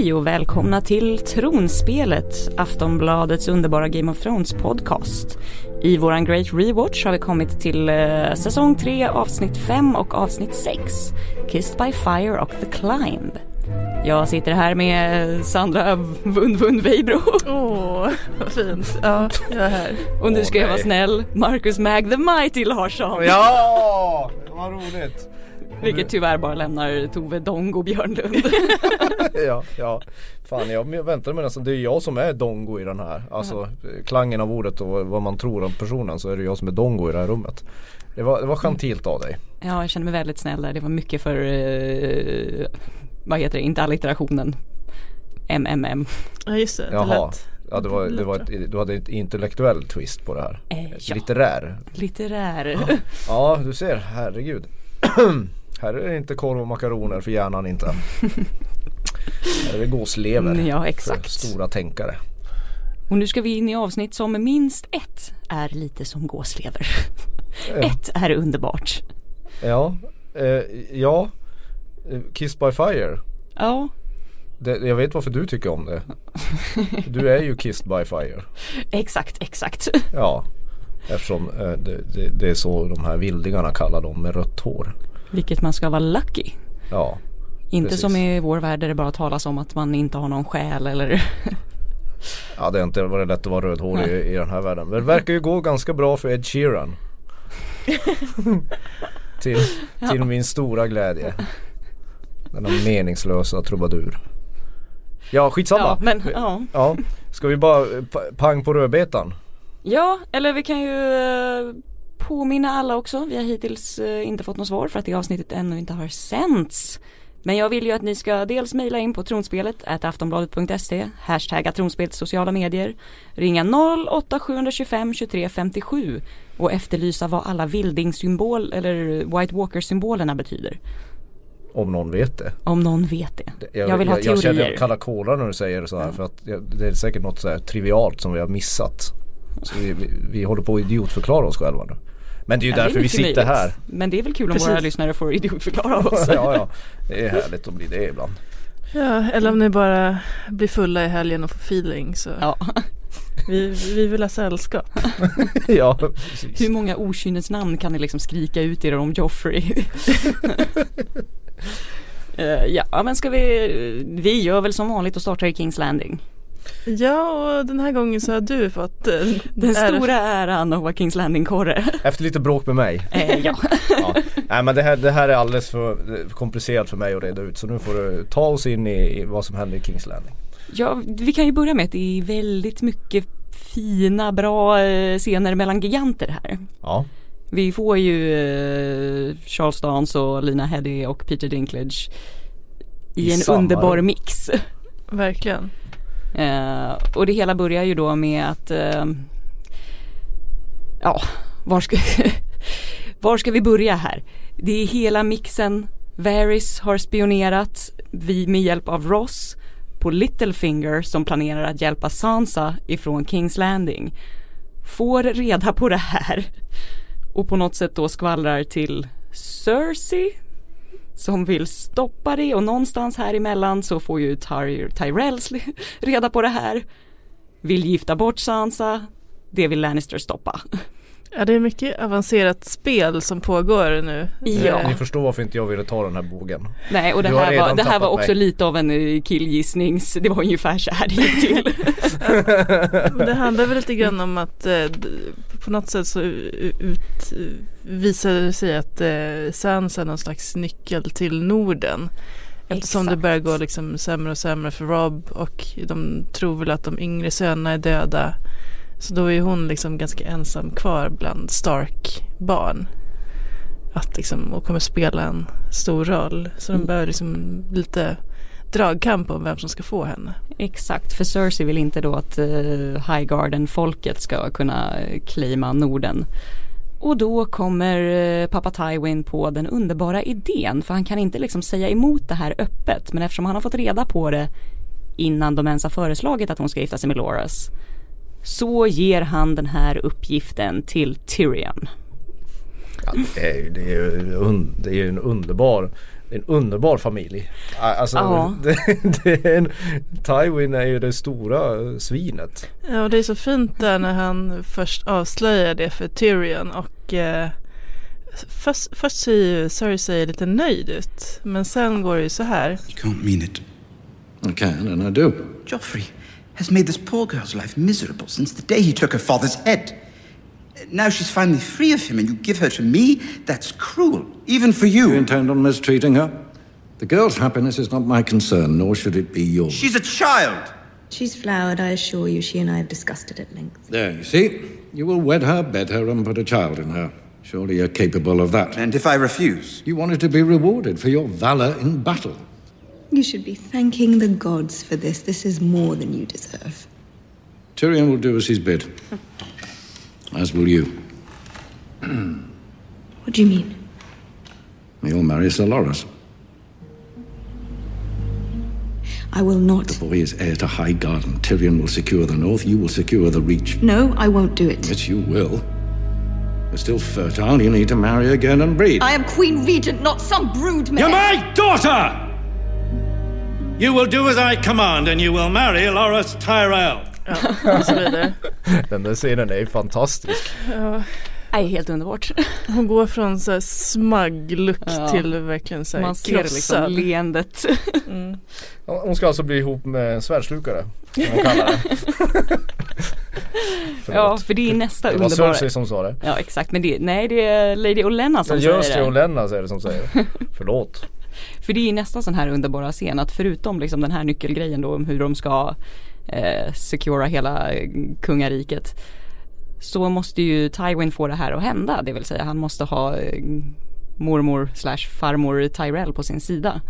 Hej och välkomna till Tronspelet, Aftonbladets underbara Game of Thrones podcast. I våran Great Rewatch har vi kommit till eh, säsong 3, avsnitt 5 och avsnitt 6, Kissed by Fire och The Climb. Jag sitter här med Sandra Vund Weibro. Åh, oh, vad fint. Ja, jag är här. Och nu ska jag vara snäll, Marcus Mag the Mighty Larsson. Ja, vad roligt. Vilket tyvärr bara lämnar Tove Dongo Björnlund. ja, ja. Fan jag väntar mig nästan, det är jag som är Dongo i den här. Alltså mm. klangen av ordet och vad man tror om personen så är det jag som är Dongo i det här rummet. Det var, det var gentilt av dig. Ja, jag känner mig väldigt snäll där. Det var mycket för, eh, vad heter det, inte allitterationen. MMM. Ja just det, Jaha. det lät Ja det var, det var ett, du hade ett intellektuell twist på det här. Eh, ja. Litterär. Litterär. Ja. ja du ser, herregud. Här är det inte korv och makaroner för hjärnan inte. Här är det gåslever ja, exakt. för stora tänkare. Och nu ska vi in i avsnitt som minst ett är lite som gåslever. Ett är underbart. Ja, eh, ja. Kiss by fire. Ja. Det, jag vet varför du tycker om det. Du är ju kissed by fire. Exakt, exakt. Ja, eftersom eh, det, det, det, är så de här vildingarna kallar dem med rött hår. Vilket man ska vara lucky. Ja. Inte precis. som i vår värld där det bara talas om att man inte har någon själ eller Ja det har inte varit lätt att vara rödhårig i, i den här världen. Men det verkar ju gå ganska bra för Ed Sheeran. till, till ja. min stora glädje. Denna meningslösa trubadur. Ja skitsamma. Ja, men, ja. ja. Ska vi bara pang på rödbetan? Ja, eller vi kan ju eh, påminna alla också. Vi har hittills eh, inte fått något svar för att det avsnittet ännu inte har sänts. Men jag vill ju att ni ska dels mejla in på tronspelet aftonbladet.se hashtagga tronspelet sociala medier ringa 08 725 23 57 och efterlysa vad alla vildingsymbol eller White Walker symbolerna betyder. Om någon vet det. Om någon vet det. Jag, jag vill ha teorier. Jag känner kalla kålar när du säger så här ja. för att det är säkert något så trivialt som vi har missat. Så vi, vi, vi håller på att idiotförklara oss själva nu. Men det är ju ja, därför är vi sitter möjligt. här. Men det är väl kul om Precis. våra lyssnare får idiotförklara oss. ja, ja. Det är härligt att bli det ibland. Ja, eller om ni bara blir fulla i helgen och får feeling så. Ja. Vi, vi vill ha sällskap. ja, precis. Hur många okynnesnamn kan ni liksom skrika ut er om Joffrey? uh, ja, men ska vi, vi gör väl som vanligt och startar i Kings Landing. Ja, och den här gången så har du fått eh, Den ära. stora äran att vara Kings Landing-korre. Efter lite bråk med mig. Eh, ja. ja. Nej men det här, det här är alldeles för komplicerat för mig att reda ut så nu får du ta oss in i, i vad som händer i Kings Landing. Ja, vi kan ju börja med att det är väldigt mycket fina, bra eh, scener mellan giganter här. Ja. Vi får ju eh, Charles Dance och Lina Headey och Peter Dinklage i, I en underbar mix. Verkligen. Eh, och det hela börjar ju då med att eh, ja, var ska, var ska vi börja här? Det är hela mixen. Varys har spionerat vi med hjälp av Ross på Littlefinger som planerar att hjälpa Sansa ifrån Kings Landing. Får reda på det här och på något sätt då skvallrar till Cersei som vill stoppa det och någonstans här emellan så får ju Ty Tyrells reda på det här. Vill gifta bort Sansa. Det vill Lannister stoppa. Ja det är mycket avancerat spel som pågår nu. Ja. Ni förstår varför inte jag ville ta den här bågen. Nej och det här var, det här var också mig. lite av en eh, killgissnings, det var ungefär så här det gick till. det handlar väl lite grann om att eh, på något sätt så ut, visade det sig att eh, Sansa är någon slags nyckel till Norden. Eftersom Exakt. det börjar gå liksom sämre och sämre för Rob och de tror väl att de yngre sönerna är döda. Så då är hon liksom ganska ensam kvar bland Stark-barn. Att liksom, och kommer spela en stor roll. Så mm. de behöver liksom lite dragkamp om vem som ska få henne. Exakt, för Cersei vill inte då att uh, Highgarden-folket ska kunna claima Norden. Och då kommer uh, pappa Tywin på den underbara idén för han kan inte liksom säga emot det här öppet men eftersom han har fått reda på det innan de ens har föreslagit att hon ska gifta sig med Loras så ger han den här uppgiften till Tyrion. Ja, det, är, det, är, det är en underbar en underbar familj. Alltså, Ja. det, det är en, Tywin är ju det stora svinet. Ja och det är så fint där när han först avslöjar det för Tyrion och eh, först, först ser ju Cersei lite nöjd ut men sen går det ju så här. You can't mean it. I can, and I do. Joffrey has made this poor girl's life miserable since the day he took her father's head. Now she's finally free of him, and you give her to me? That's cruel, even for You you. intend on mistreating her? The girl's happiness is not my concern, nor should it be yours. She's a child. She's flowered, I assure you. She and I have discussed it at length. There, you see? You will wed her, bed her, and put a child in her. Surely you're capable of that. And if I refuse? You wanted to be rewarded for your valor in battle. You should be thanking the gods for this. This is more than you deserve. Tyrion will do as he's bid. As will you. What do you mean? You'll marry Sir Loras. I will not. The boy is heir to High Garden. Tyrion will secure the north, you will secure the reach. No, I won't do it. Yes, you will. You're still fertile, you need to marry again and breed. I am Queen Regent, not some brood You're my daughter! You will do as I command, and you will marry Loras Tyrell. Ja, och så vidare. Den där scenen är ju fantastisk. Nej, helt underbart. Hon går från så här smug look Ja. till verkligen så här Man ser liksom leendet. Hon ska alltså bli ihop med en svärdslukare. Som hon kallar det. Ja, för det är nästa Det var underbara. Cersei som sa det. Ja, exakt. Men det, nej, det är Lady Olenna som Men säger just det, det. och Lennart är det som säger det. Förlåt. För det är nästan sån här underbara scen att förutom liksom den här nyckelgrejen då om hur de ska eh, secura hela eh, kungariket så måste ju Tywin få det här att hända. Det vill säga han måste ha eh, mormor slash farmor Tyrell på sin sida.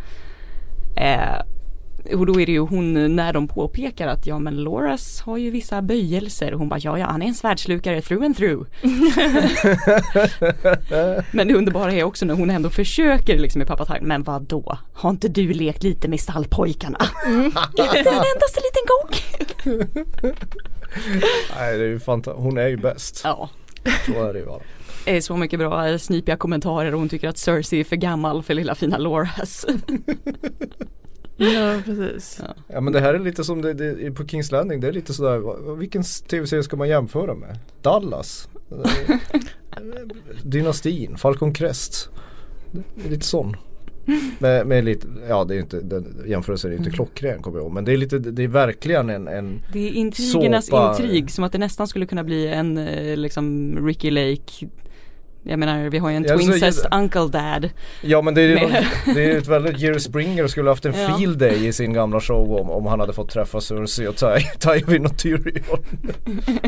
Eh, och då är det ju hon när de påpekar att ja men Loras har ju vissa böjelser. Hon bara ja ja han är en svärdslukare through and through. men det underbara är också när hon ändå försöker liksom med pappa Tywin. Men vad då? Har inte du lekt lite med stallpojkarna? inte en endaste liten gång. Nej det är ju fantastiskt. Hon är ju bäst. Ja. Så är det ju bara. Det är så mycket bra eh, snipiga kommentarer och hon tycker att Cersei är för gammal för lilla fina Loras. Ja precis. Ja men det här är lite som det, det, på Kings Landing. Det är lite sådär. Vilken tv-serie ska man jämföra med? Dallas? Dynastin? Falcon Crest? Lite sån. Med, med lite, ja det är inte, den jämförelsen är inte klockren kommer jag ihåg. Men det är lite, det är verkligen en, en Det är intrigernas Såpa. intrig som att det nästan skulle kunna bli en eh, liksom Ricky Lake Jag menar vi har ju en Ja, twincest uncle dad Ja men det är, Med- det är ett väldigt, Jerry Springer skulle haft en Ja. field day i sin gamla show om, om han hade fått träffa Cersei och Ty, Tywin och Tyrion.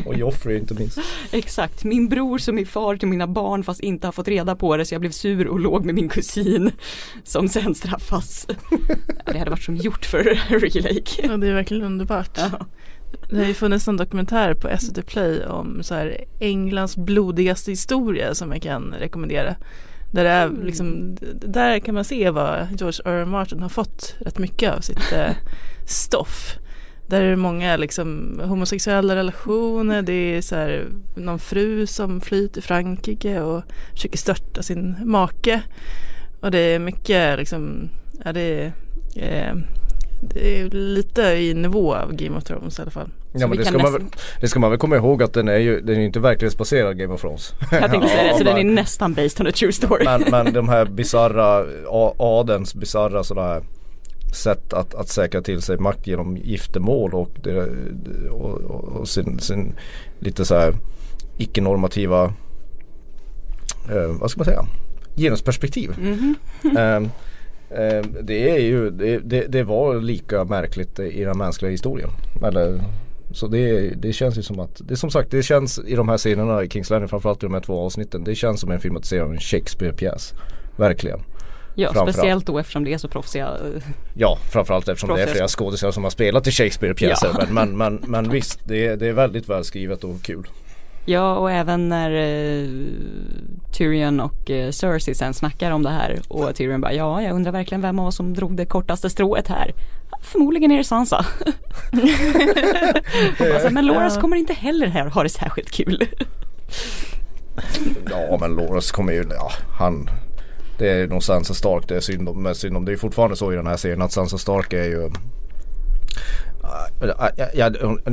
och Joffrey inte minst. Exakt, min bror som är far till mina barn fast inte har fått reda på det så jag blev sur och låg med min kusin som sen straffas. Ja, det hade varit som gjort för Ricky Lake. Ja det är verkligen underbart. Ja. Det har ju funnits en dokumentär på SVT Play om så här Englands blodigaste historia som jag kan rekommendera. Där, är liksom, där kan man se vad George R. R. Martin har fått rätt mycket av sitt eh, stoff. Där är det många liksom homosexuella relationer, det är så här någon fru som flyr till Frankrike och försöker störta sin make. Och det är mycket liksom, ja det är, eh, det är lite i nivå av Game of Thrones i alla fall. Ja Så men det ska, man, nästan- väl- det ska man väl komma ihåg att den är ju, den är inte verklighetsbaserad Game of Thrones. Jag tänkte säga det, så den är nästan based on a true story. Men, men de här bisarra, adens bisarra sådana här sätt att, att säkra till sig makt genom giftermål och, det, och, och, och sin, sin lite så här icke-normativa, eh, vad ska man säga, genusperspektiv. Eh, eh, det är ju, det, det, det var lika märkligt i den mänskliga historien. Eller, så det, det känns ju som att, det som sagt det känns i de här scenerna i Kings Landing framförallt i de här två avsnitten. Det känns som en filmatisering av en Shakespeare-pjäs. Verkligen. Ja, speciellt då eftersom det är så proffsiga. eh, Ja, framförallt eftersom det är Proffsiga flera skådespelare som har spelat i Shakespeare-pjäser. Ja. Men, men, men, men visst, det är, det är väldigt välskrivet och kul. Ja, och även när eh, Tyrion och eh, Cersei sen snackar om det här och Tyrion bara ja, jag undrar verkligen vem av oss som drog det kortaste strået här. Förmodligen är det Sansa. alltså, men Loras kommer inte heller här ha det särskilt kul. Ja men Loras kommer ju, ja han det är nog Sansa Stark det är synd om. Synd om. Det är fortfarande så i den här serien att Sansa Stark är ju Ja,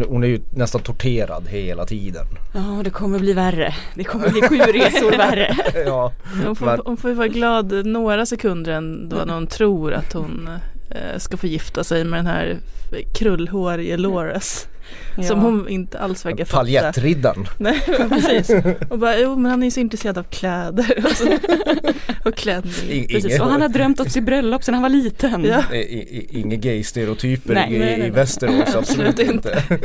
hon, är ju nästan torterad hela tiden. Ja, det kommer bli värre. Det kommer bli sju resor värre. ja, Hon får, men- hon får ju vara glad några sekunder ändå när hon tror att hon ska få gifta sig med den här krullhårige Loras. Som Ja. hon inte alls verkar fatta. Paljettriddaren. Nej men precis. Och bara, jo men han är ju så intresserad av kläder och, så. och Precis, Inget- och han har drömt om sitt bröllop sedan han var liten. Ja. Inga gay-stereotyper i, i Västerås, absolut Absolut inte.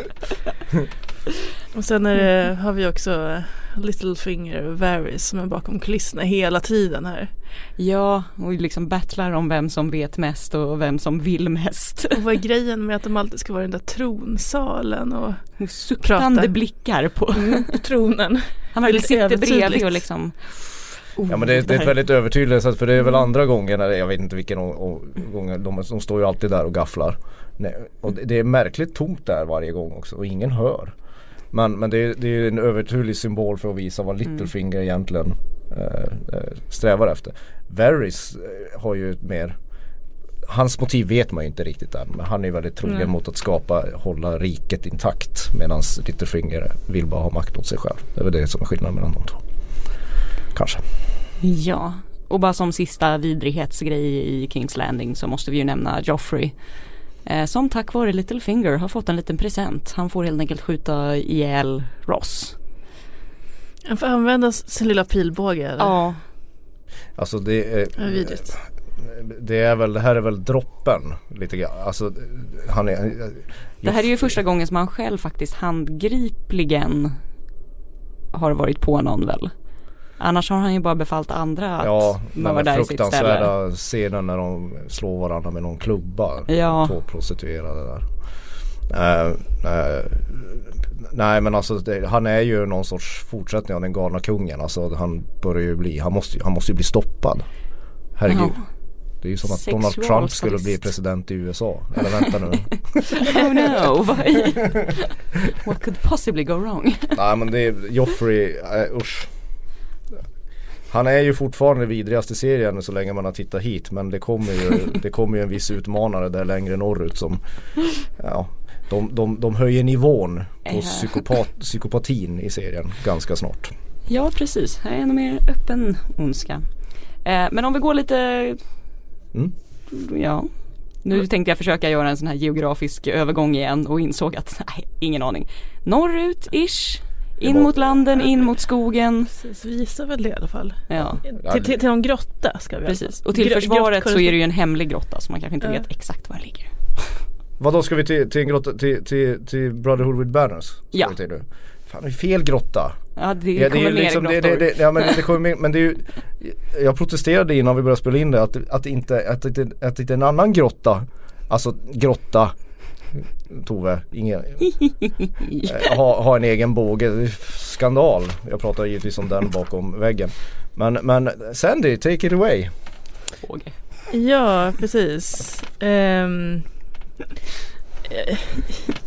Och sen är det, har vi också Littlefinger och Varys som är bakom kulisserna hela tiden här. Ja, och liksom battlar om vem som vet mest och vem som vill mest. Och vad är grejen med att de alltid ska vara i den där tronsalen och Och Suktande Prata. blickar på. på tronen? Han verkligen sitter bredvid och liksom oh, Ja men det, det är ett väldigt övertydligt sätt för det är väl andra gången, eller jag vet inte vilken gång, de, de står ju alltid där och gafflar. Nej, och det, det är märkligt tomt där varje gång också och ingen hör. Men, men det, är, det är en övertydlig symbol för att visa vad Littlefinger egentligen eh, eh, strävar efter. Varys eh, har ju ett mer Hans motiv vet man ju inte riktigt än men han är ju väldigt trogen mot att skapa, hålla riket intakt medan Littlefinger vill bara ha makt åt sig själv. Det är väl det som är skillnaden mellan de två. Kanske. Ja, och bara som sista vidrighetsgrej i Kings Landing så måste vi ju nämna Joffrey. Eh, som tack vare Littlefinger har fått en liten present. Han får helt enkelt skjuta ihjäl Ross. Han får använda sin lilla pilbåge. eller? Ja, Alltså det är, vidrigt. det är väl, det här är väl droppen lite grann. Alltså han är det här är ju första gången som han själv faktiskt handgripligen har varit på någon väl. Annars har han ju bara befallt andra att Ja, mörda i sitt ställe. fruktansvärda scenen när de slår varandra med någon klubba. Ja. Två prostituerade där. Eh, eh, nej men alltså det, han är ju någon sorts fortsättning av den galna kungen. Alltså han börjar ju bli, han måste, han måste ju bli stoppad. Herregud. Ja. Det är ju som att Sexual Donald Trump skulle bli president i USA. Eller vänta nu. Oh no, What could possibly go wrong? Nej men det är Joffrey, äh, usch. Han är ju fortfarande vidrigast i serien så länge man har tittat hit men det kommer ju, det kommer ju en viss utmanare där längre norrut som ja, de, de, de höjer nivån på psykopat, psykopatin i serien ganska snart. Ja precis, här är ännu mer öppen ondska. Eh, men om vi går lite, Mm. ja. Nu tänkte jag försöka göra en sån här geografisk övergång igen och insåg att, nej, ingen aning. Norrut, ish. In mot landen, in mot skogen. Precis, vi gissar väl det i alla fall. Ja, Till, till, till någon grotta ska vi precis. Och till Gro- försvaret så är det ju en hemlig grotta så man kanske inte Ja. vet exakt var den ligger. Vad då ska vi till, till en grotta, till, till, till Brotherhood with Banners? Ja. vi till nu? Fan det är fel grotta. Ja det Ja, kommer är ju mer liksom, det, grottor. det, det, ja, men det kommer mer, men det är ju Jag protesterade innan vi började spela in det att, att, inte, att, inte, att inte en annan grotta Alltså grotta Tove, ingen eh, ha, ha en egen båge, skandal Jag pratar givetvis om den bakom väggen Men, men Sandy, take it away Fågel. Ja, precis. Eh,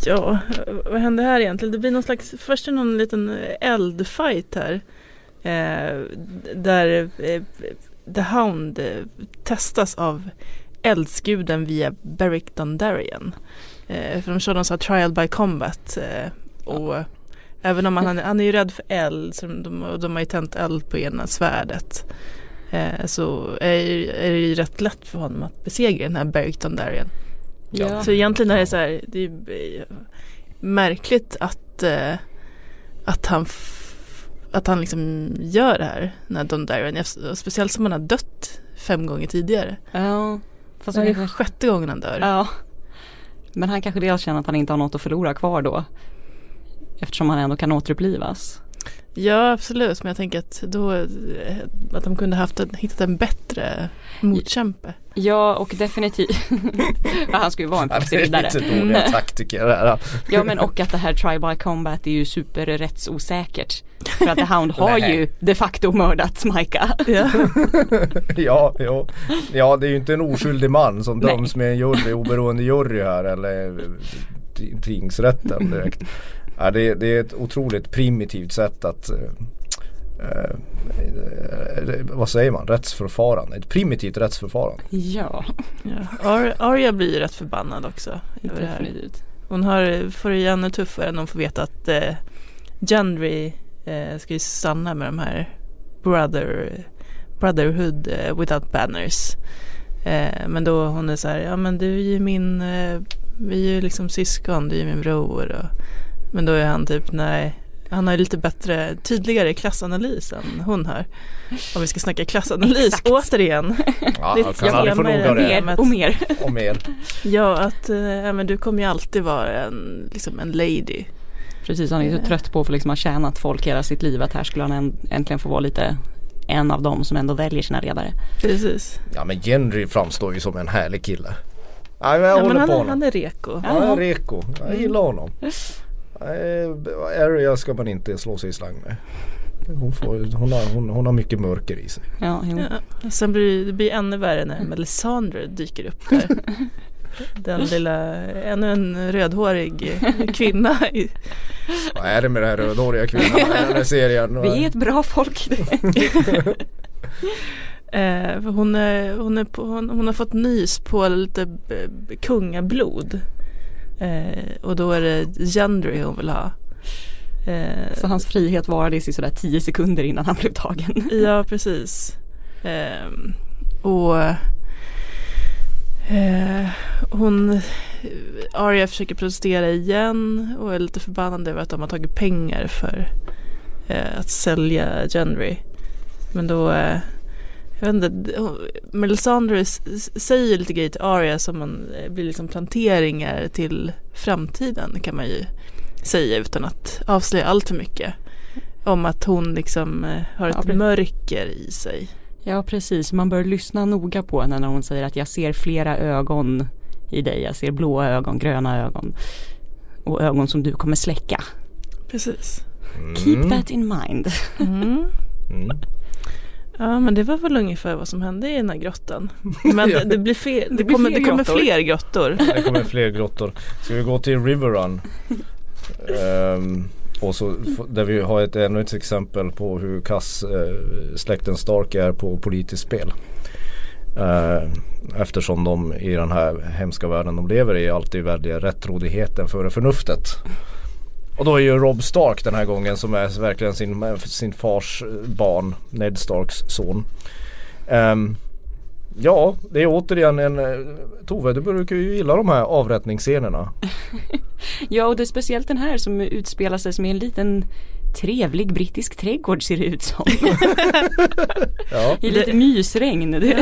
ja, vad händer här egentligen? Det blir någon slags, först är någon liten eldfight här. Eh, där eh, The Hound eh, testas av eldsguden via Beric Dondarrion. Eh, för de kör någon sån här trial by combat. Eh, och även om han, han är ju rädd för eld, så de, de, de har ju tänt eld på ena svärdet. Eh, så är, är det ju rätt lätt för honom att besegra den här Beric Dondarrion. Ja. Så egentligen är det så här, det är eh, märkligt att, eh, att han att han liksom gör det här, den här Dondarrion. Ef- Speciellt som han har dött fem gånger tidigare. Ja. Fast Så han det är sjätte gången han dör. ja. Men han kanske dels känner att han inte har något att förlora kvar då. Eftersom han ändå kan återupplivas. Ja absolut, men jag tänker att då eh, att de kunde haft en, hittat en bättre motkämpe. Ja och definitivt. han ska ju vara en proffsig riddare. lite dåliga taktiker det här. Ja men och att det här tribal combat är ju superrättsosäkert. För att The Hound har ju de facto mördat Micah. Ja. Ja, ja, ja det är ju inte en oskyldig man som Nej. döms med en jury, oberoende jury här eller t- tingsrätten direkt. Ja, det, det är ett otroligt primitivt sätt att eh, eh, vad säger man, rättsförfarande, ett primitivt rättsförfarande. Ja, Ja. Ar- Arya blir ju rätt förbannad också. över det här. Hon har, får det ju ännu tuffare när hon får veta att eh, Gendry eh, ska ju stanna med de här brother, Brotherhood eh, without banners. Eh, men då hon är så här, ja men du är ju min, eh, vi är ju liksom syskon, du är ju min bror. Och, men då är han typ, nej, han har ju lite bättre, tydligare klassanalys än hon har. Om vi ska snacka klassanalys Exakt. återigen. Ja, Det- jag kan aldrig få nog av det. Mer och mer. Och mer. Ja, att eh, ja, men du kommer ju alltid vara en, liksom en lady. Precis, han är så trött på att liksom ha tjänat folk hela sitt liv att här skulle han änt- äntligen få vara lite en av dem som ändå väljer sina ledare. Precis. Ja men Henry framstår ju som en härlig kille. Ja, men jag Ja, håller men han, på är, honom. han är reko. Han är reko. Jag gillar honom. Eh, Arya ska man inte slå sig i slang med. Hon, får, hon, har, hon, hon har mycket mörker i sig. Ja. Ja. Sen blir det blir ännu värre när Melisandre dyker upp där. Den lilla, ännu en rödhårig kvinna. Vad är det med den här rödhåriga kvinnan i den här serien? Vi är ett bra folk. Eh, hon, är, hon, är på, hon, hon har fått nys på lite b- kungablod. Eh, och då är det Gendry hon vill ha. Eh, Så hans frihet varade i sådär tio sekunder innan han blev tagen. Ja, precis. Ehm, och eh, hon, Arya försöker protestera igen och är lite förbannad över att de har tagit pengar för eh, att sälja Gendry. Men då, eh, jag vet inte, Melisandre säger lite grejer till Arya som man, eh, blir liksom planteringar till framtiden kan man ju säga utan att avslöja allt för mycket. Om att hon liksom eh, har Ja, ett precis. mörker i sig. Ja precis, man bör lyssna noga på henne när hon säger att jag ser flera ögon i dig. Jag ser blåa ögon, gröna ögon och ögon som du kommer släcka. Precis. Keep that in mind. Mm. Mm. Ja men det var väl ungefär vad som hände i den här grottan. Men det, det blir fler, det, blir kommer, fler det kommer grottor. fler grottor. Det kommer fler grottor. Ska vi gå till River Run? Ehm, och så där vi har ett, ännu ett exempel på hur kass eh, släkten Stark är på politiskt spel. Eh, eftersom de i den här hemska världen de lever i alltid väljer rättrådigheten före förnuftet. Och då är ju Rob Stark den här gången som är verkligen sin, sin fars barn, Ned Starks son. Ehm, Ja, det är återigen en eh, Tove, du brukar ju gilla de här avrättningsscenerna. Ja och det är speciellt den här som utspelar sig som i en liten trevlig brittisk trädgård ser det ut som. Ja, I lite mysregn.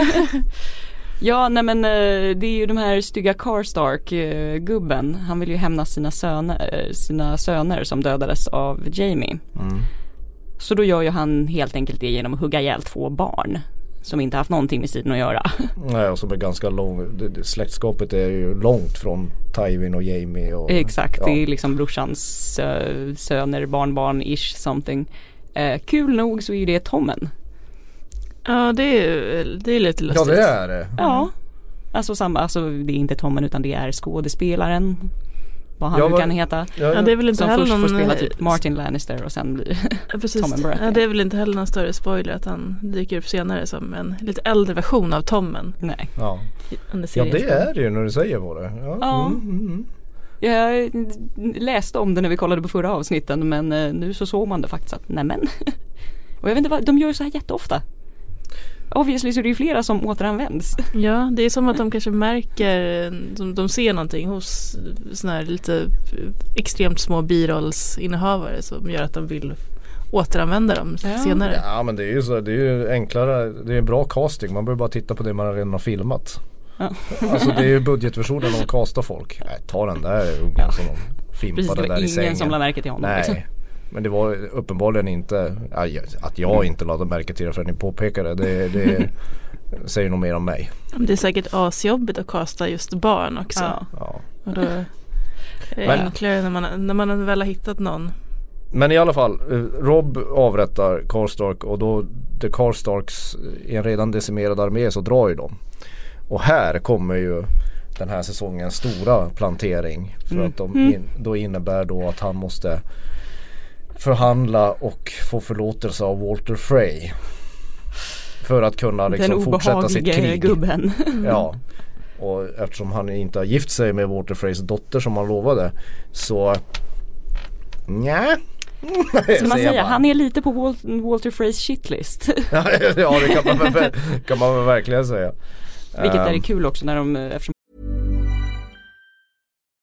Ja nej men eh, det är ju de här stygga Karstark eh, gubben. Han vill ju hämnas sina söner, eh, sina söner som dödades av Jamie. Mm. Så då gör ju han helt enkelt det genom att hugga ihjäl två barn. Som inte haft någonting med striden att göra. Nej, och som är ganska lång. Släktskapet är ju långt från Tywin och Jamie. Och, Exakt, ja. det är liksom brorsans uh, söner, barnbarn, ish something. Eh, kul nog så är ju det Tommen. Ja det är, det är lite Ja lustigt. det är det. Ja, alltså samma, alltså det är inte Tommen utan det är skådespelaren. Vad han Ja, nu kan heta. Ja, Ja det är väl inte Som heller först får någon spela eh, typ Martin Lannister och sen blir Ja, precis. Tommen Baratheon. Ja, det är väl inte heller någon större spoiler att han dyker upp senare som en lite äldre version av Tommen Nej. ja. ja det är det ju när du säger på det. Ja. Ja. Mm, mm, mm. Jag läste om det när vi kollade på förra avsnitten men eh, nu så såg man det faktiskt att nämen. Och jag vet inte vad, de gör så här jätteofta. Obviously så är det ju flera som återanvänds. Ja, det är som att de kanske märker, de, de ser någonting hos sådana här lite extremt små birollsinnehavare som gör att de vill återanvända dem Ja. senare. Ja men det är ju så, det är ju enklare, det är bra casting. Man behöver bara titta på det man redan har filmat. Ja. Alltså det är ju budgetversionen de castar folk. Nej, ta den där ungen Ja. som de Precis, fimpade det var där i ingen sängen. som lade märke till honom. Nej. Liksom. Men det var uppenbarligen inte, att jag inte lade märke till det förrän ni påpekade det. Det säger nog mer om mig. Det är säkert asjobbigt att kasta just barn också. Ja. Ja. Och då är det Men- enklare när man, när man väl har hittat någon. Men i alla fall, eh, Rob avrättar Karstark och då The Karstarks i en redan decimerad armé så drar ju de. Och här kommer ju den här säsongens stora plantering. För Mm. att de in, då innebär då att han måste förhandla och få förlåtelse av Walter Frey. För att kunna liksom Den fortsätta sitt obehaglige krig. gubben. Ja. Och eftersom han inte har gift sig med Walter Freys dotter som han lovade så Nja. Ska man säga, han är lite på Wal- Walter Freys shitlist. ja det kan man, kan man verkligen säga. Vilket är Ehm, kul också när de, eftersom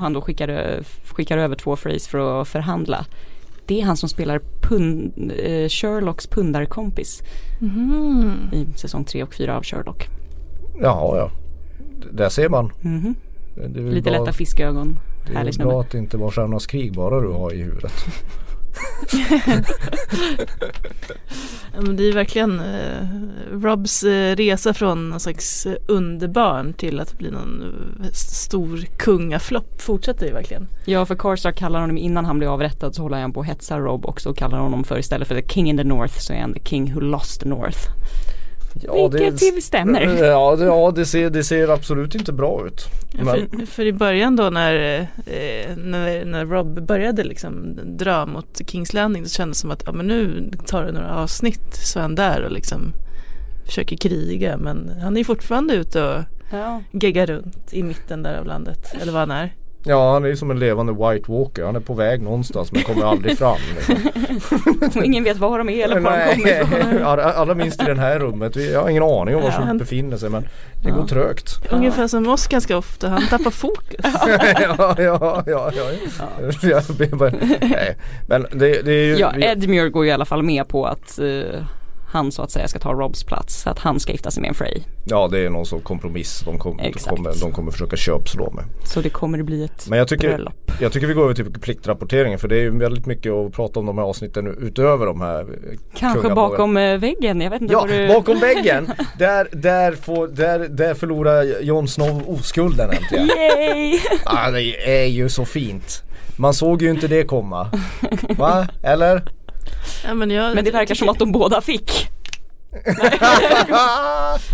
han då skickar, skickar över två Freys för att förhandla. Det är han som spelar pund, eh, Sherlocks pundarkompis Mhm. i säsong 3 och 4 av Sherlock. Jaha ja. Där ser man. Det är väl Lite bra, lätta fiskögon. Det är Härlig väl snubbe. bra att det inte var Stjärnornas krig bara du har i huvudet. Det är verkligen eh, Robs eh, resa från någon slags underbarn till att bli någon eh, stor kungaflopp fortsätter ju verkligen. Ja för Carstar kallar honom innan han blir avrättad så håller han på att hetsa Rob också och kallar honom för istället för the king in the north så är han the king who lost the north. Vilket till stämmer. Ja, det, ja det, ser, det ser absolut inte bra ut. Ja, för, för i början då när, eh, när, när Rob började liksom dra mot Kings Landing så kändes det som att ja, men nu tar det några avsnitt så är han där och liksom försöker kriga men han är fortfarande ute och Ja. geggar runt i mitten där av landet eller vad han är. Ja han är ju som en levande White Walker. Han är på väg någonstans men kommer aldrig fram. Liksom. Ingen vet var de är eller var de kommer ifrån. Alla, alla minst i det här rummet. Jag har ingen aning om var Ja, som han- befinner sig men det Ja. går trögt. Ungefär som oss ganska ofta, han tappar fokus. ja, ja, ja, ja. Men det, det är ju Ja, Edmure går ju i alla fall med på att eh, han så att säga ska ta Robs plats. Så att han ska gifta sig med en Frey. Ja det är någon sorts kompromiss de, kom, de, kommer, de kommer försöka köpslå med. Så det kommer bli ett Men jag tycker, bröllop. jag tycker vi går över till pliktrapporteringen för det är ju väldigt mycket att prata om de här avsnitten utöver de här eh, Kanske bakom eh, väggen, jag vet inte Ja, du... bakom väggen! Där, där, får, där, där förlorar Jon Snow oskulden äntligen. Yay! ah, det är ju så fint. Man såg ju inte det komma. Va? Eller? Ja, men, jag, Men det verkar som att de båda fick.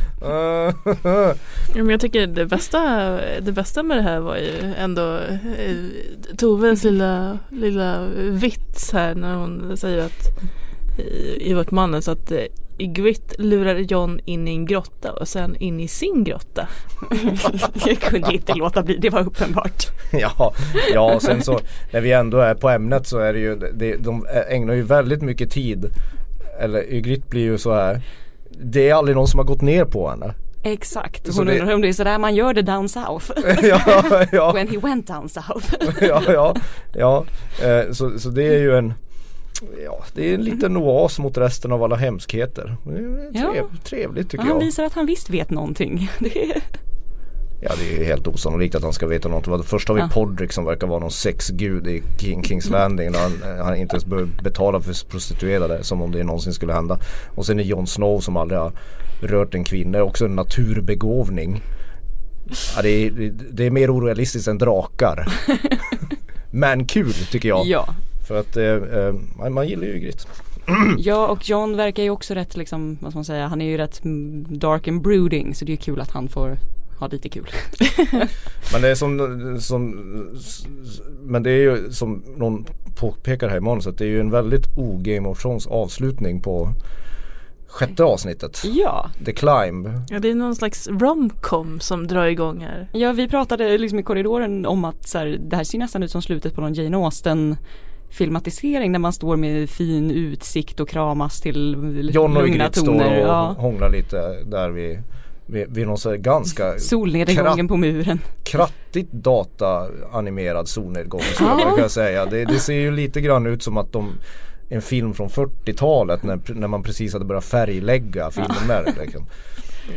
Ja, men jag tycker det bästa, det bästa med det här var ju ändå eh, Toves lilla, lilla vits här när hon säger att i, i vårt manus att eh, Ygritte lurar John in i en grotta och sen in i sin grotta. jag kunde inte låta bli, det var uppenbart. ja, ja och sen så när vi ändå är på ämnet så är det ju, det, de ägnar ju väldigt mycket tid Eller Ygritte blir ju så här Det är aldrig någon som har gått ner på henne Exakt, Så hon det- undrar om det är sådär man gör det down south. ja, ja, When he went down south. ja, ja, ja. Eh, så, så det är ju en Ja, det är en liten oas mot resten av alla hemskheter. Är Ja. trev, Trevligt tycker Och han jag. visar att han visst vet någonting. Ja det är ju helt osannolikt att han ska veta något. Först har vi Ja. Podrick som verkar vara någon sexgud i King, Kings Landing. Där han, eh, han inte ens behöver betala för prostituerade som om det någonsin skulle hända. Och sen är Jon Snow som aldrig har rört en kvinna. Också en naturbegåvning. Ja, det, är, det är mer orealistiskt än drakar. Men kul tycker jag. Ja. För att eh, eh, man, man gillar ju Ygritte. ja, och John verkar ju också rätt liksom, vad ska man säga, han är ju rätt dark and brooding så det är kul att han får ha lite kul. Men det är som, som Men det är ju som någon påpekar här i manuset. Det är ju en väldigt o-Game of Thrones avslutning på sjätte avsnittet. Ja, The Climb. Ja, det är någon slags romcom som drar igång här. ja vi pratade liksom i korridoren om att så här, det här ser nästan ut som slutet på någon Jane Austen filmatisering när man står med fin utsikt och kramas till John och Ygritte står och Ja. hånglar lite där vid, vid, vid någon så ganska Solnedgången på muren. krattigt dataanimerad solnedgång skulle Ja. man kunna säga. Det, det ser ju lite grann ut som att de en film från 40-talet när, när man precis hade börjat färglägga filmer. Liksom.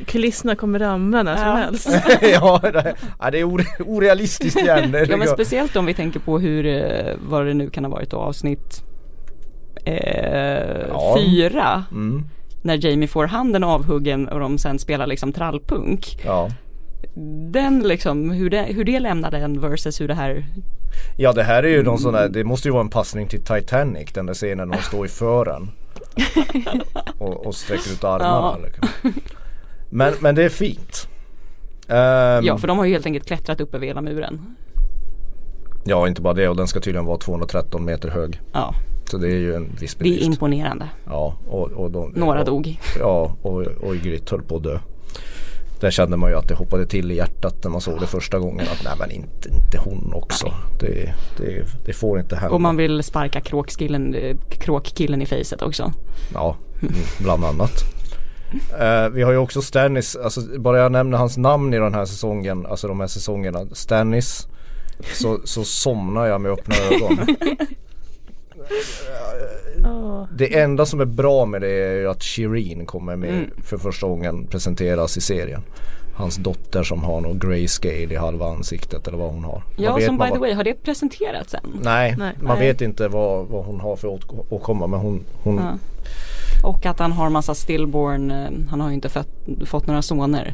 Kulisserna kommer ramla när som Ja. helst. ja, det, ja, det är ore, orealistiskt igen. Ja men speciellt om vi tänker på hur, eh, vad det nu kan ha varit då, avsnitt eh, Ja, Ja. fyra Mm. när Jamie får handen avhuggen och de sen spelar liksom trallpunk. Ja. Den liksom, hur det, hur det lämnar den versus hur det här Ja det här är ju någon sån där, det måste ju vara en passning till Titanic den där scenen när de står i fören. och, och sträcker ut armarna. Ja. Liksom. Men, men det är fint. Ehm, Ja för de har ju helt enkelt klättrat upp över hela muren. ja inte bara det och den ska tydligen vara 213 meter hög. Ja, Så det är ju en viss det är bedrift. imponerande. Ja och, och de, Några och, dog. Ja och, och Ygritte höll på att dö. Där kände man ju att det hoppade till i hjärtat när man såg det första gången. Att nej men inte, inte hon också. Det, det, det får inte hända. Och man vill sparka kråkskillen, eh, kråkkillen i facet också. Ja, bland annat. Eh, vi har ju också Stannis, alltså bara jag nämner hans namn i den här säsongen, alltså de här säsongerna. Stannis, så, så somnar jag med öppna ögon. Det enda som är bra med det är ju att Shireen kommer med Mm. för första gången presenteras i serien. Hans dotter som har någon grayscale i halva ansiktet eller vad hon har. Ja som by the vad- way, har det presenterats än? Nej, Nej. man Nej. vet inte vad, vad hon har för åkomma men hon, hon Ja. Och att han har massa stillborn, eh, han har ju inte fött, fått några soner.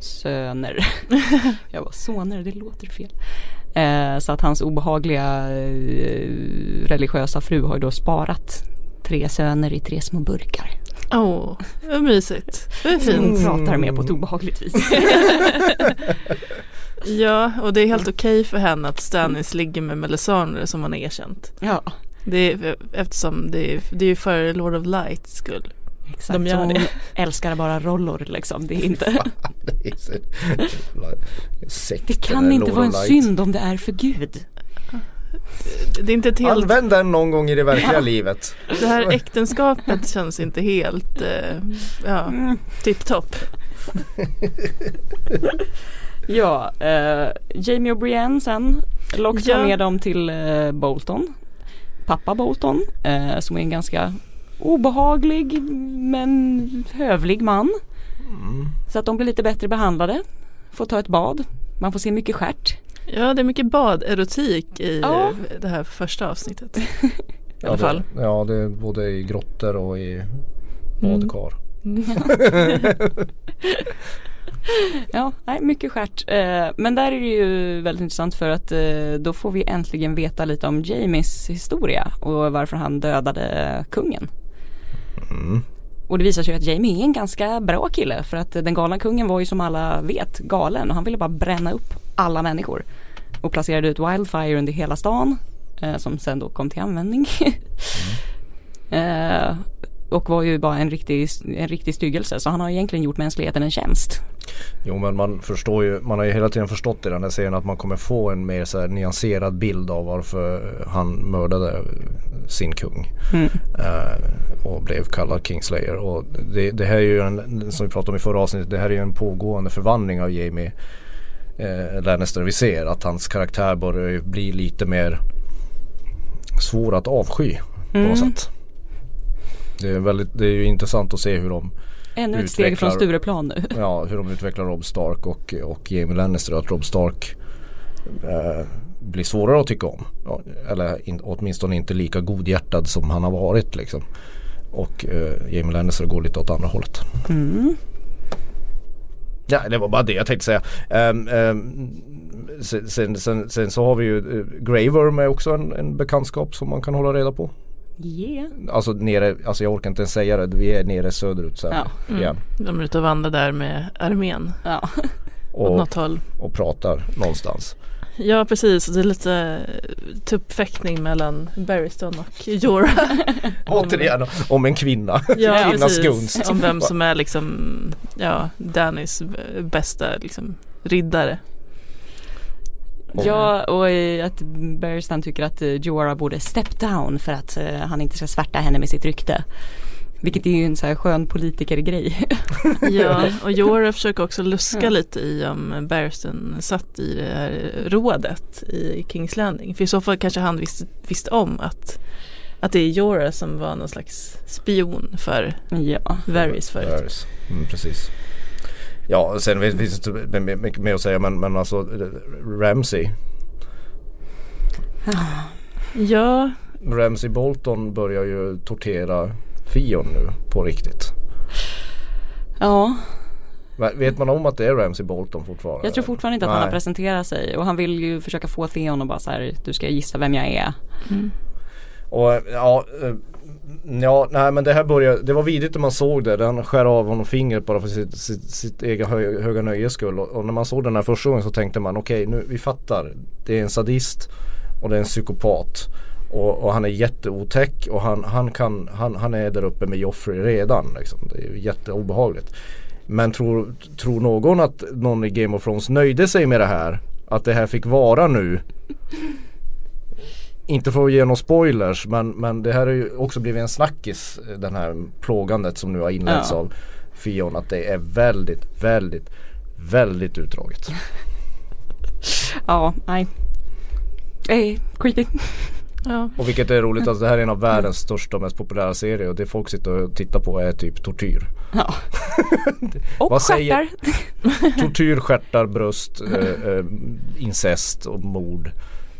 Söner. Jag bara soner, det låter fel. Eh, så att hans obehagliga eh, religiösa fru har ju då sparat tre söner i tre små burkar. Åh, vad mysigt. Det är fint. Hon pratar med på ett obehagligt vis. Ja, och det är helt okej för henne att Stannis ligger med Melisandre som han har erkänt. ja, Det är, eftersom det är, det är för Lord of Lights skull. exakt. De gör det. älskar bara rollor liksom. Det är inte, Det är så- Sekten det kan inte vara en Light. synd om det är för Gud. Det är inte ett helt, Använd den någon gång i det verkliga livet. det här äktenskapet känns inte helt, eh, ja, tipptopp. Ja, eh, Jamie och Brienne sen. Locke tar Ja. med dem till eh, Bolton. Pappa Bolton, eh, som är en ganska obehaglig men hövlig man. Så att de blir lite bättre behandlade. Får ta ett bad. Man får se mycket stjärt. Ja, det är mycket baderotik i Ja. det här första avsnittet. I Ja, alla fall. Det, ja, det är både i grottor och i badkar. Ja, nej, mycket stjärt. Eh, men där är det ju väldigt intressant för att eh, då får vi äntligen veta lite om Jamies historia och varför han dödade kungen. Mm. Och det visar sig att Jamie är en ganska bra kille för att den galna kungen var ju som alla vet galen och han ville bara bränna upp alla människor. Och placerade ut Wildfire under hela stan eh, som sen då kom till användning. eh, och var ju bara en riktig, en riktig styggelse så han har egentligen gjort mänskligheten en tjänst. Jo men man förstår ju, man har ju hela tiden förstått i den här serien att man kommer få en mer så här nyanserad bild av varför han mördade sin kung. Mm. Eh, och blev kallad Kingslayer. Och det, det här är ju en, som vi pratade om i förra avsnittet, det här är ju en pågående förvandling av Jamie eh, Lannister. Vi ser att hans karaktär börjar bli lite mer svår att avsky på något sätt. Det är, väldigt, det är ju intressant att se hur de Ännu ett steg från Stureplan nu. Ja, hur de utvecklar Rob Stark och, och Jamie Lannister. Att Rob Stark eh, blir svårare att tycka om. Ja, eller in, åtminstone inte lika godhjärtad som han har varit liksom. Och eh, Jamie Lannister går lite åt andra hållet. Mm. Ja, det var bara det jag tänkte säga. Um, um, sen, sen, sen, sen så har vi ju uh, Grey Worm är också en, en bekantskap som man kan hålla reda på. Yeah. Alltså nere, alltså jag orkar inte ens säga det. Vi är nere söderut sen Ja. igen. De är ute och vandrar där med armén Ja. Och, något håll. och pratar någonstans. Ja precis, det är lite tuppfäktning mellan Barristan och Jorah. Återigen om en kvinna. Ja Kvinnas gunst. om vem som är liksom ja, Dannys bästa liksom, riddare. Ja och att Barristan tycker att eh, Jorah borde step down för att eh, han inte ska svärta henne med sitt rykte. Vilket är ju en så här skön politikergrej. Ja, och Jorah försöker också luska Ja. lite i om Barristan satt i det här rådet i Kings Landing. För i så fall kanske han visste, visste om att, att det är Jorah som var någon slags spion för ja. Varys förut. Varys. Mm, precis. Ja, sen finns det inte mycket mer att säga men, men alltså eh, Ramsey. Ja, Ramsey Bolton börjar ju tortera Fion nu på riktigt? Ja, Men Vet man om att det är Ramsey Bolton fortfarande? jag tror fortfarande inte att han Nej. har presenterat sig och han vill ju försöka få Theon och bara så här, du ska gissa vem jag är. Och ja, eh, ja, nej men det här började, det var vidrigt när man såg det. Han skär av honom fingret bara för sitt, sitt, sitt egen hö, höga nöjes skull. Och, och när man såg den här första gången så tänkte man okej nu, vi fattar. Det är en sadist och det är en psykopat. Och, och han är jätteotäck och han, han, kan, han, han är där uppe med Joffrey redan. Liksom. Det är ju jätteobehagligt. Men tror, tror någon att någon i Game of Thrones nöjde sig med det här? Att det här fick vara nu? Inte för att ge några spoilers men, men det här har ju också blivit en snackis den här plågandet som nu har inletts Ja. av Fion att det är väldigt, väldigt, väldigt utdraget. Ja, nej. Eh, creepy. Ja. Och vilket är roligt, alltså det här är en av världens största och mest populära serier och det folk sitter och tittar på är typ tortyr. Ja. Och Vad säger- stjärtar. Tortyr, stjärtar, bröst, eh, eh, incest och mord.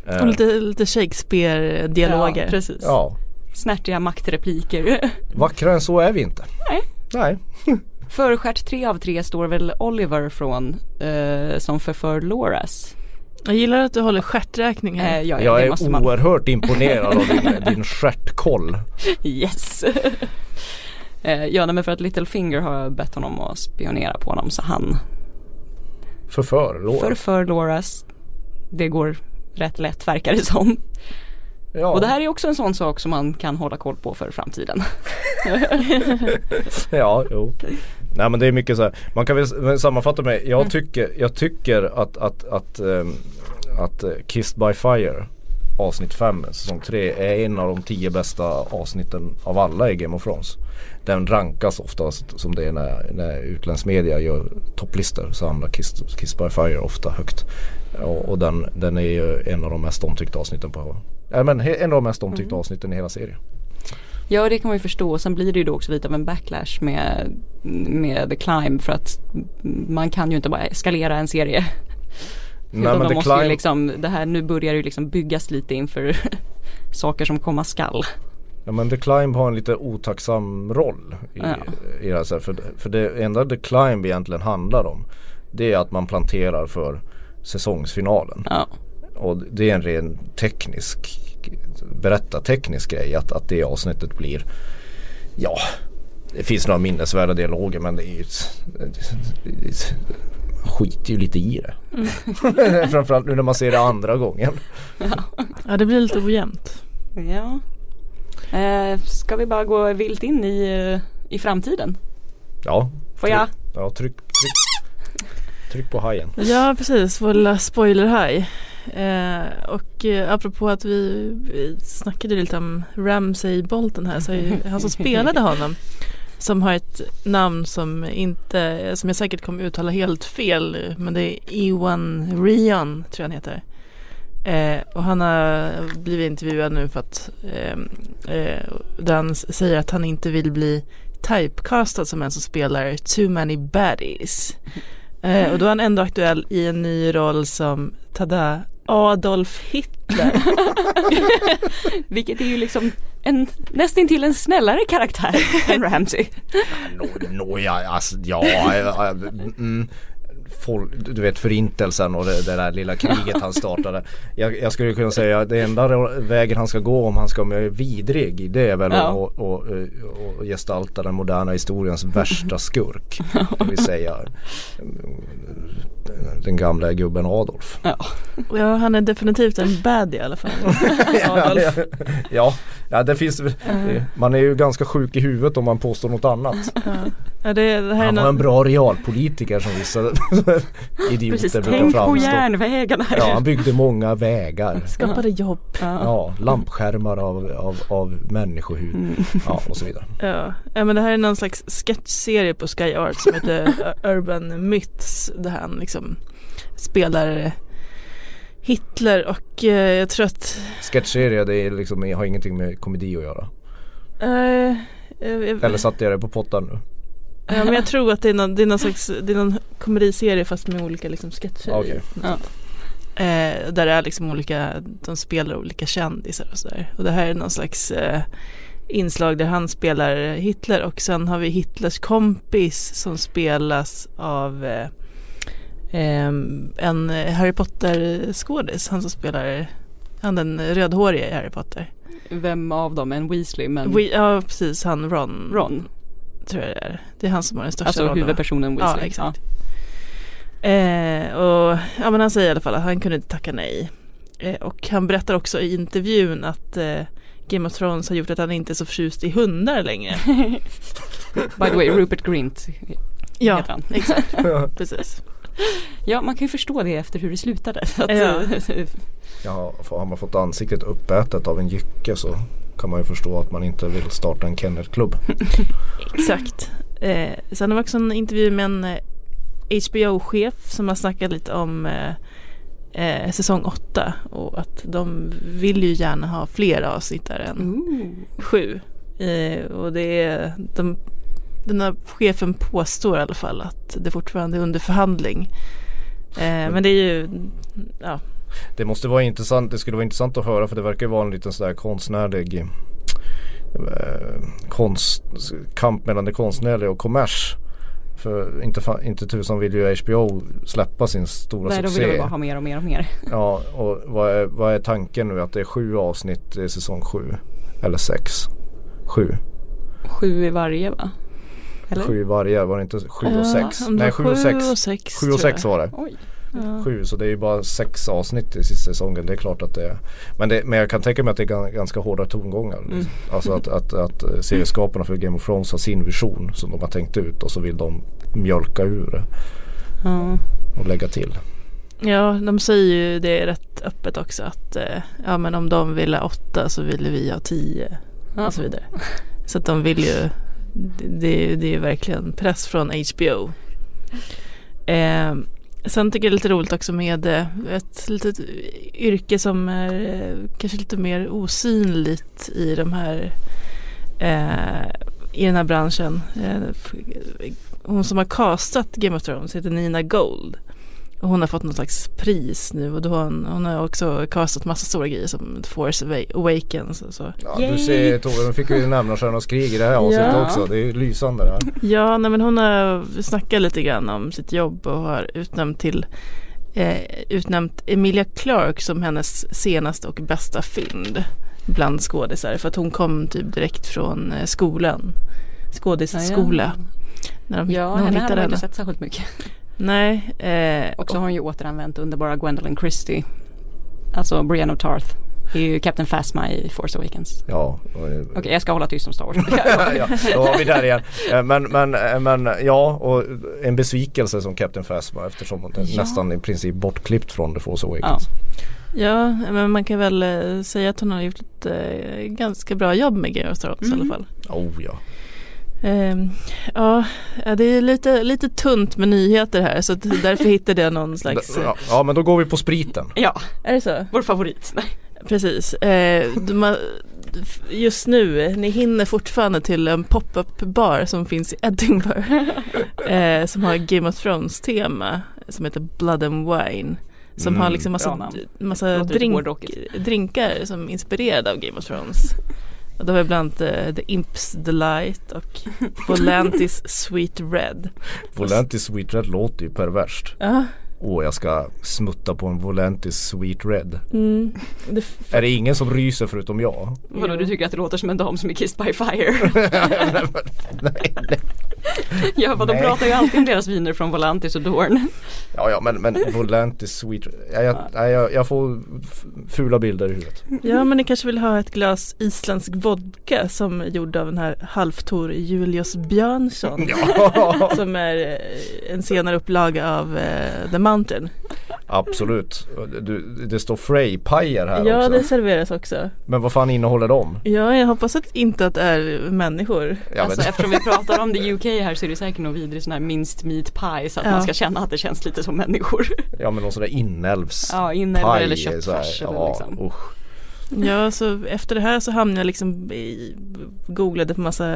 Eh, Och lite, lite Shakespeare-dialoger. Ja, precis. Ja, Snärtiga maktrepliker. vackrare än så är vi inte. Nej. Nej. För stjärt tre av tre står väl Oliver från eh, som förför Loras. Jag gillar att du håller stjärträkning här. Eh, ja, ja, Jag är man. oerhört imponerad av din, din stjärtkoll. Yes. eh, ja, nej, men för att Littlefinger har bett honom att spionera på honom så han Förför, lår. förför Loras. Det går rätt lätt verkar det som. ja. Och det här är också en sån sak som man kan hålla koll på för framtiden. Ja, jo. Nej men det är mycket så här. Man kan väl sammanfatta med, Mm. jag tycker, jag tycker att, att, att, ehm, att eh, Kissed by Fire avsnitt 5 säsong 3 är en av de tio bästa avsnitten av alla i Game of Thrones. Den rankas oftast som det är när, när utländsk media gör topplistor så hamnar Kissed, Kissed by Fire ofta högt. Och, och den, den är ju en av de mest omtyckta avsnitten på Nej men en av de mest omtyckta Mm. avsnitten i hela serien. Ja det kan man ju förstå. Och Sen blir det ju då också lite av en backlash med, med The Climb för att man kan ju inte bara eskalera en serie. Nej de The måste ju liksom, det här nu börjar det liksom byggas lite inför saker som komma skall. Ja men The Climb har en lite otacksam roll i, Ja. i det här. För, för det enda The Climb egentligen handlar om det är att man planterar för säsongsfinalen. Ja, Och det är en ren teknisk, berättarteknisk grej att, att det avsnittet blir, ja det finns några minnesvärda dialoger men det är ju skiter ju lite i det. Framförallt nu när man ser det andra gången. Ja det blir lite ojämnt. ja. Eh, ska vi bara gå vilt in i, i framtiden? Ja. Får jag? Ja, tryck, tryck, tryck på hajen. Ja precis, vår lilla spoiler här. Eh, och eh, apropå att vi, vi snackade lite om Ramsay Bolton här så han som spelade honom som har ett namn som inte, som jag säkert kommer uttala helt fel men det är Ewan Rion tror jag han heter. Eh, och han har blivit intervjuad nu för att eh, eh, där han säger att han inte vill bli typecastad som en som spelar too many baddies. Eh, och då är han ändå aktuell i en ny roll som, tada, Adolf Hitler. Vilket är ju liksom en, nästintill en snällare karaktär än Ramsey. Nå, nå ja, alltså, ja, ja, mm, folk, du vet förintelsen och det, det där lilla kriget han startade. Jag, jag skulle kunna säga det enda vägen han ska gå om han ska bli vidrig det är väl Ja. att och, och, och gestalta den moderna historiens värsta skurk. Det vill säga den gamla gubben Adolf. Ja. ja, han är definitivt en baddie i alla fall. Adolf. ja, ja, det finns, man är ju ganska sjuk i huvudet om man påstår något annat. Ja. Ja, det, det här är Han var nå- en bra realpolitiker som vissa idioter Precis, brukar tänk på framstå. järnvägarna. Ja, han byggde många vägar. skapade jobb. Ja. Ja, lampskärmar av, av, av människohud. Mm. Ja, och så vidare. Ja. ja, men det här är någon slags sketchserie på Sky Art som heter Urban Myths. Där han liksom spelar Hitler och eh, jag tror att Sketchserie, det är liksom, har ingenting med komedi att göra. eh, eh, Eller satte jag det på pottan nu? Ja men jag tror att det är någon, det är någon slags, det är någon komediserie fast med olika liksom sketcher i. Ja. Eh, där det är liksom olika, de spelar olika kändisar och sådär. Och det här är någon slags eh, inslag där han spelar Hitler och sen har vi Hitlers kompis som spelas av eh, en Harry Potter skådis, han som spelar han den rödhåriga i Harry Potter. Vem av dem? En Weasley men We, ja precis, han Ron. Ron. Tror jag det är. Det är han som har den största Alltså rollen. huvudpersonen Weasley. Ja, exakt. Eh, och ja, men han säger i alla fall att han kunde inte tacka nej. Eh, och han berättar också i intervjun att eh, Game of Thrones har gjort att han inte är så förtjust i hundar längre. By the way, Rupert Grint ja, heter han. exakt. Precis. Ja, man kan ju förstå det efter hur det slutade. Så att, Ja. Ja, för har man fått ansiktet uppätet av en jycke så kan man ju förstå att man inte vill starta en kennelklubb. Exakt. Eh, sen har vi också en intervju med en eh, HBO-chef som har snackat lite om eh, eh, säsong 8 och att de vill ju gärna ha fler avsnitt där än Ooh. sju. Eh, och det är, de, den här chefen påstår i alla fall att det fortfarande är under förhandling. Eh, men det är ju, ja, Det måste vara intressant, det skulle vara intressant att höra för det verkar ju vara en liten sån där konstnärlig eh, konst, kamp mellan det konstnärliga och kommers. För inte, inte tusan vill ju HBO släppa sin stora Nej, de succé. vill bara ha mer och mer och mer. Ja, och vad är, vad är tanken nu? Att det är sju avsnitt i säsong sju? Eller sex? Sju? Sju i varje va? Eller? Sju varje, var det inte sju och sex? Nej, var sju och sex. och sex. Sju och sex var det. Oj. Ja. Sju, så det är ju bara sex avsnitt i sista säsongen. Det är klart att det är. Men, det, men jag kan tänka mig att det är gan- ganska hårda tongångar. Mm. Alltså att, att, att eh, serieskaparna för Game of Thrones har sin vision som de har tänkt ut och så vill de mjölka ur det Ja. och lägga till. Ja, de säger ju det rätt öppet också att eh, ja men om de ville ha åtta så ville vi ha tio och så vidare. Så att de vill ju, det, det, det är verkligen press från HBO. Eh, sen tycker jag det är lite roligt också med eh, ett litet yrke som är eh, kanske lite mer osynligt i de här eh, i den här branschen. Eh, hon som har castat Game of Thrones heter Nina Gold. Hon har fått något slags pris nu och då har hon, hon har också castat massa stora grejer som The Force Awa- Awakens och så. Ja, du ser Tove, de fick ju nämna Stjärnornas krig i det här avsnittet Ja. också. Det är ju lysande det här. Ja, nej, men hon har snackat lite grann om sitt jobb och har utnämnt till eh, utnämnt Emilia Clarke som hennes senaste och bästa fynd bland skådisar för att hon kom typ direkt från eh, skolan skådisskola när de, Ja, när hon henne hade hittade man inte sett särskilt mycket. Nej, eh, Och så har hon ju återanvänt underbara Gwendolyn Christie. Alltså Brienne of Tarth. Det är ju Captain Phasma i Force Awakens. Ja, och- Okej, jag ska hålla tyst om Star Wars. ja, då har vi där igen. Eh, Men, men, eh, men ja, och en besvikelse som Captain Phasma eftersom hon är Ja. nästan i princip bortklippt från The Force Awakens. ja, men man kan väl eh, säga att hon har gjort ett eh, ganska bra jobb med Game of Thrones i alla Mm. fall. Oh ja. Ehm, ja, det är lite, lite tunt med nyheter här så därför hittade jag någon slags Ja, ja men då går vi på spriten. ja, Är det så? vår favorit. Nej. Precis. Eh, de har, just nu, ni hinner fortfarande till en pop-up bar som finns i Edinburgh. eh, som har Game of Thrones tema som heter Blood and Wine. Som Mm, har liksom massa, massa drink, drinkar som är inspirerade av Game of Thrones. Och då har vi bland annat eh, The Imps Delight och Volantis Sweet Red. Volantis Sweet Red låter ju perverst. Ja, Åh jag ska smutta på en Volantis Sweet Red. mm, det Är det ingen som ryser förutom jag? Vadå, du tycker att det låter som en dam som är kissed by fire? nej, nej. Ja, vad de pratar ju alltid om deras viner från Volantis och Dorn. Ja, ja men, men Volantis Sweet. Ja, jag, nej, jag, jag får fula bilder i huvudet. Ja men ni kanske vill ha ett glas isländsk vodka som är gjord av den här halvtor Julius Björnsson. Ja, Som är eh, en senare upplaga av eh, The Mountain. absolut. Du, det står Frey-pajer här Ja också. det serveras också. Men vad fan innehåller de? Ja jag hoppas att inte att det är människor. Ja, alltså men, eftersom vi pratar om the UK här så är det säkert någon vidrig sån här minced meat pie så att Ja. man ska känna att det känns lite som människor. ja men någon sån där inälvs Ja, inälvor paj eller köttfärs eller ja, liksom. usch. Ja, så efter det här så hamnade jag liksom i, googlade på massa,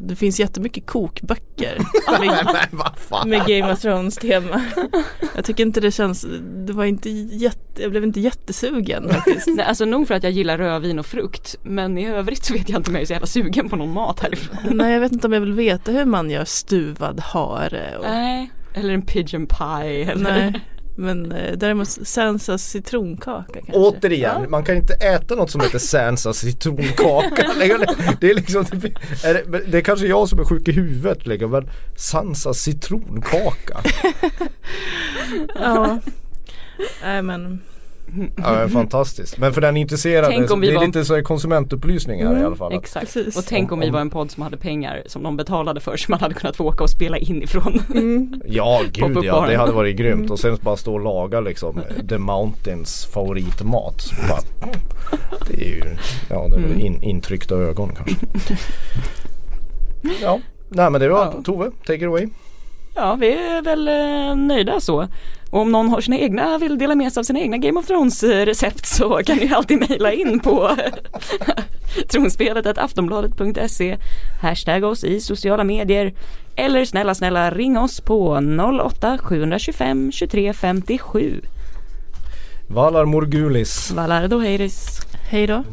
det finns jättemycket kokböcker med, med Game of Thrones tema. Jag tycker inte det känns, det var inte jätte, jag blev inte jättesugen faktiskt. Nej, alltså nog för att jag gillar rödvin och frukt men i övrigt så vet jag inte om jag är så jävla sugen på någon mat härifrån. Nej, jag vet inte om jag vill veta hur man gör stuvad hare. Och, Nej, eller en pigeon pie eller nej. Men eh, däremot Sansas citronkaka kanske. Återigen, man kan inte äta något som heter Sansa citronkaka. det är liksom, är det, det är kanske jag som är sjuk i huvudet liksom, men Sansa citronkaka. Ja. Nej men Ja, det är fantastiskt. Men för den intresserade, Tänk om vi det är var- lite så konsumentupplysning här i alla fall. Exakt, Precis. och tänk om vi var en podd som hade pengar som de betalade för så man hade kunnat få åka och spela inifrån. Ja gud ja, det hade varit grymt och sen bara stå och laga liksom The Mountains favoritmat. Bara, det är ju, ja det är väl in, intryckta ögon kanske. Ja, nej men det var Ja. Tove, take it away. Ja, vi är väl eh, nöjda så. Och om någon har sina egna, vill dela med sig av sina egna Game of Thrones recept så kan ni alltid mejla in på tronspelet aftonbladet.se Hashtag oss i sociala medier eller snälla snälla ring oss på 08 725 23 57 Valar Morgulis. Valardo Heiris hej då.